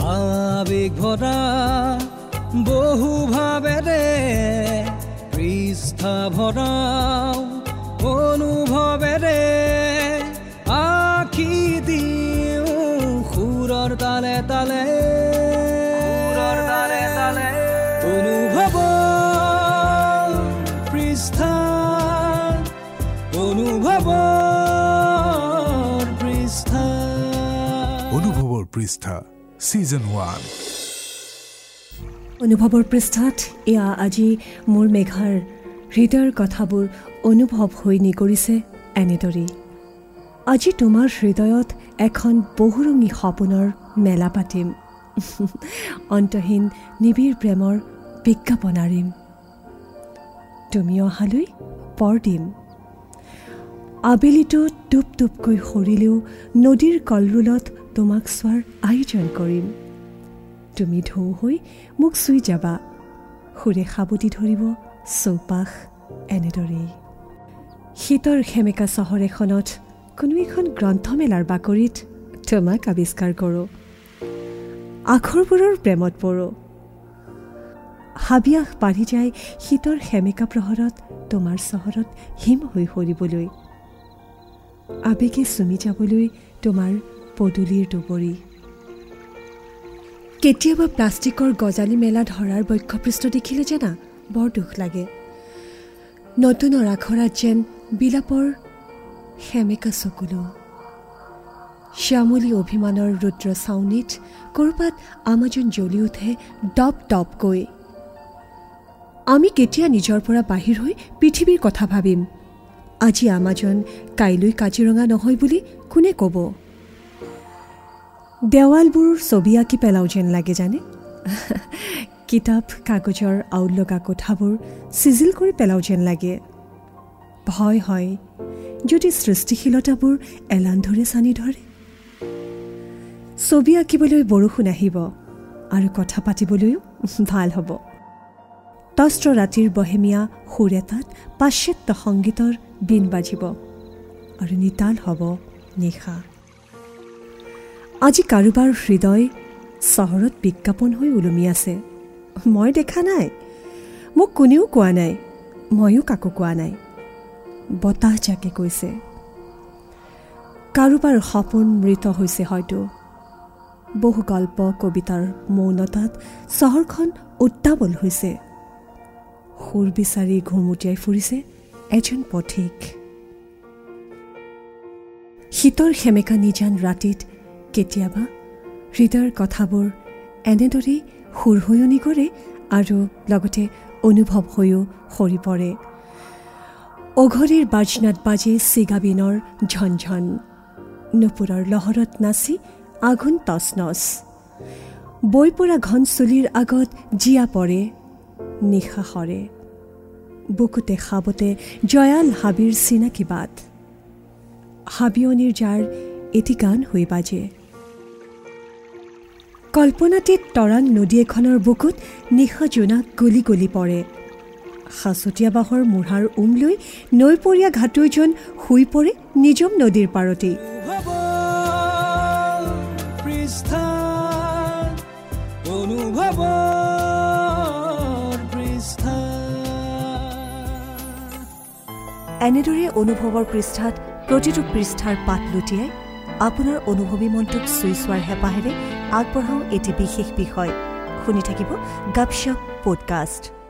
আবেগ ভৰা বহু ভাবেৰে পৃষ্ঠা ভৰাও অনুভৱেৰে আখি দিওঁ সুৰৰ তালে তালে। অনুভৱ পৃষ্ঠা অনুভৱ পৃষ্ঠা। অনুভৱৰ পৃষ্ঠা। ছিজন ওৱান অনুভৱৰ পৃষ্ঠাত এয়া আজি মোৰ মেঘাৰ হৃদয়ৰ কথাবোৰ অনুভৱ হৈ নিগৰিছে এনেদৰেই। আজি তোমাৰ হৃদয়ত এখন বহুৰঙী সপোনৰ মেলা পাতিম। অন্তহীন নিবিড় প্ৰেমৰ বিজ্ঞাপন আৰিম তুমি অহালৈ পৰ দিম। আবেলিটো টোপ টোপকৈ সৰিলেও নদীৰ কলৰোলত তোমাক চোৱাৰ আয়োজন কৰিম। তুমি ঢৌ হৈ মোক চুই যাবা। সুৰে সাবতি ধৰিব চৌপাশ এনেদৰেই। শীতৰ সেমেকা চহৰ এখনত কোনো এখন গ্ৰন্থমেলাৰ বাকৰিত তোমাক আৱিষ্কাৰ কৰোঁ। আখৰবোৰৰ প্ৰেমত পৰোঁ। হাবিয়াস বাঢ়ি যায় শীতৰ সেমেকা প্ৰহৰত তোমাৰ চহৰত হিম হৈ সৰিবলৈ। আৱেগে চুমি যাবলৈ তোমাৰ পদূলিৰ দুবৰি। কেতিয়াবা প্লাষ্টিকৰ গজালি মেলা ধৰাৰ বক্ষপৃষ্ঠ দেখিলে জানা বৰ দুখ লাগে। নতুনৰ আখৰাত যেন বিলাপৰ সেমেকা চকুলো। শ্যামলী অভিমানৰ ৰুদ্ৰ চাউনিত ক'ৰবাত আমাজন জ্বলি উঠে ডপ ডপকৈ আমি কেতিয়া নিজৰ পৰা বাহিৰ হৈ পৃথিৱীৰ কথা ভাবিম? আজি আমাজন কাইলৈ কাজিৰঙা নহয় বুলি কোনে ক'ব? দেৱালবোৰ ছবি আঁকি পেলাওঁ যেন লাগে জানে? কিতাপ কাগজৰ আউল লগা কোঠাবোৰ চিজিল কৰি পেলাওঁ যেন লাগে। ভয় হয় যদি সৃষ্টিশীলতাবোৰ এলান ধৰে চানি ধৰে। ছবি আঁকিবলৈ বৰষুণ আহিব আৰু কথা পাতিবলৈও ভাল হ'ব। তস্ত্ৰ ৰাতিৰ বহেমীয়া সুৰ এটাত পাশ্চাত্য সংগীতৰ বিন বাজিব আৰু নিতাল হ'ব নিশা। আজি কাৰোবাৰ হৃদয় চহৰত বিজ্ঞাপন হৈ ওলমি আছে। মই দেখা নাই। মোক কোনেও কোৱা নাই। ময়ো কাকো কোৱা নাই। বতাহ জাকে কৈছে। কাৰোবাৰ সপোন মৃত হৈছে হয়তো। বহু গল্প কবিতাৰ মৌনতাত চহৰখন উত্তাৱল হৈছে। সুৰ বিচাৰি ঘুমুটিয়াই ফুৰিছে এজন পথিক। শীতৰ সেমেকা নিজান ৰাতিত কেতিয়াবা হৃদয়ৰ কথাবোৰ এনেদৰেই সুৰ হৈয়নি কৰে আৰু লগতে অনুভৱ হৈও সৰি পৰে। অঘৰীৰ বাজনাত বাজে চিগাবিনৰ ঝনঝন। নুপুৰৰ লহৰত নাচি আঘোণ তচনচ বৈ পৰা ঘন চুলিৰ আগত জীয়া পৰে নিশা সৰে। বুকুতে খাবতে জয়াল হাবিৰ চিনাকি বাট হাবিয়নিৰ যাৰ এটি গান হৈ বাজে। কল্পনাতীত তৰাং নদী এখনৰ বুকুত নিশা জোনাক গলি গলি পৰে। সাঁচতীয়া বাঁহৰ মূঢ়াৰ উম লৈ নৈপৰীয়া ঘাটৈজন শুই পৰে নিজম নদীৰ পাৰতেই। এনেদৰে অনুভৱৰ পৃষ্ঠাত প্ৰতিটো পৃষ্ঠাৰ পাত লুটিয়াই আপোনাৰ অনুভৱী মনটোক চুই চোৱাৰ হেঁপাহেৰে আগবঢ়াওঁ এটি বিশেষ বিষয়। শুনি থাকিব গাপশ্বপ পডকাষ্ট।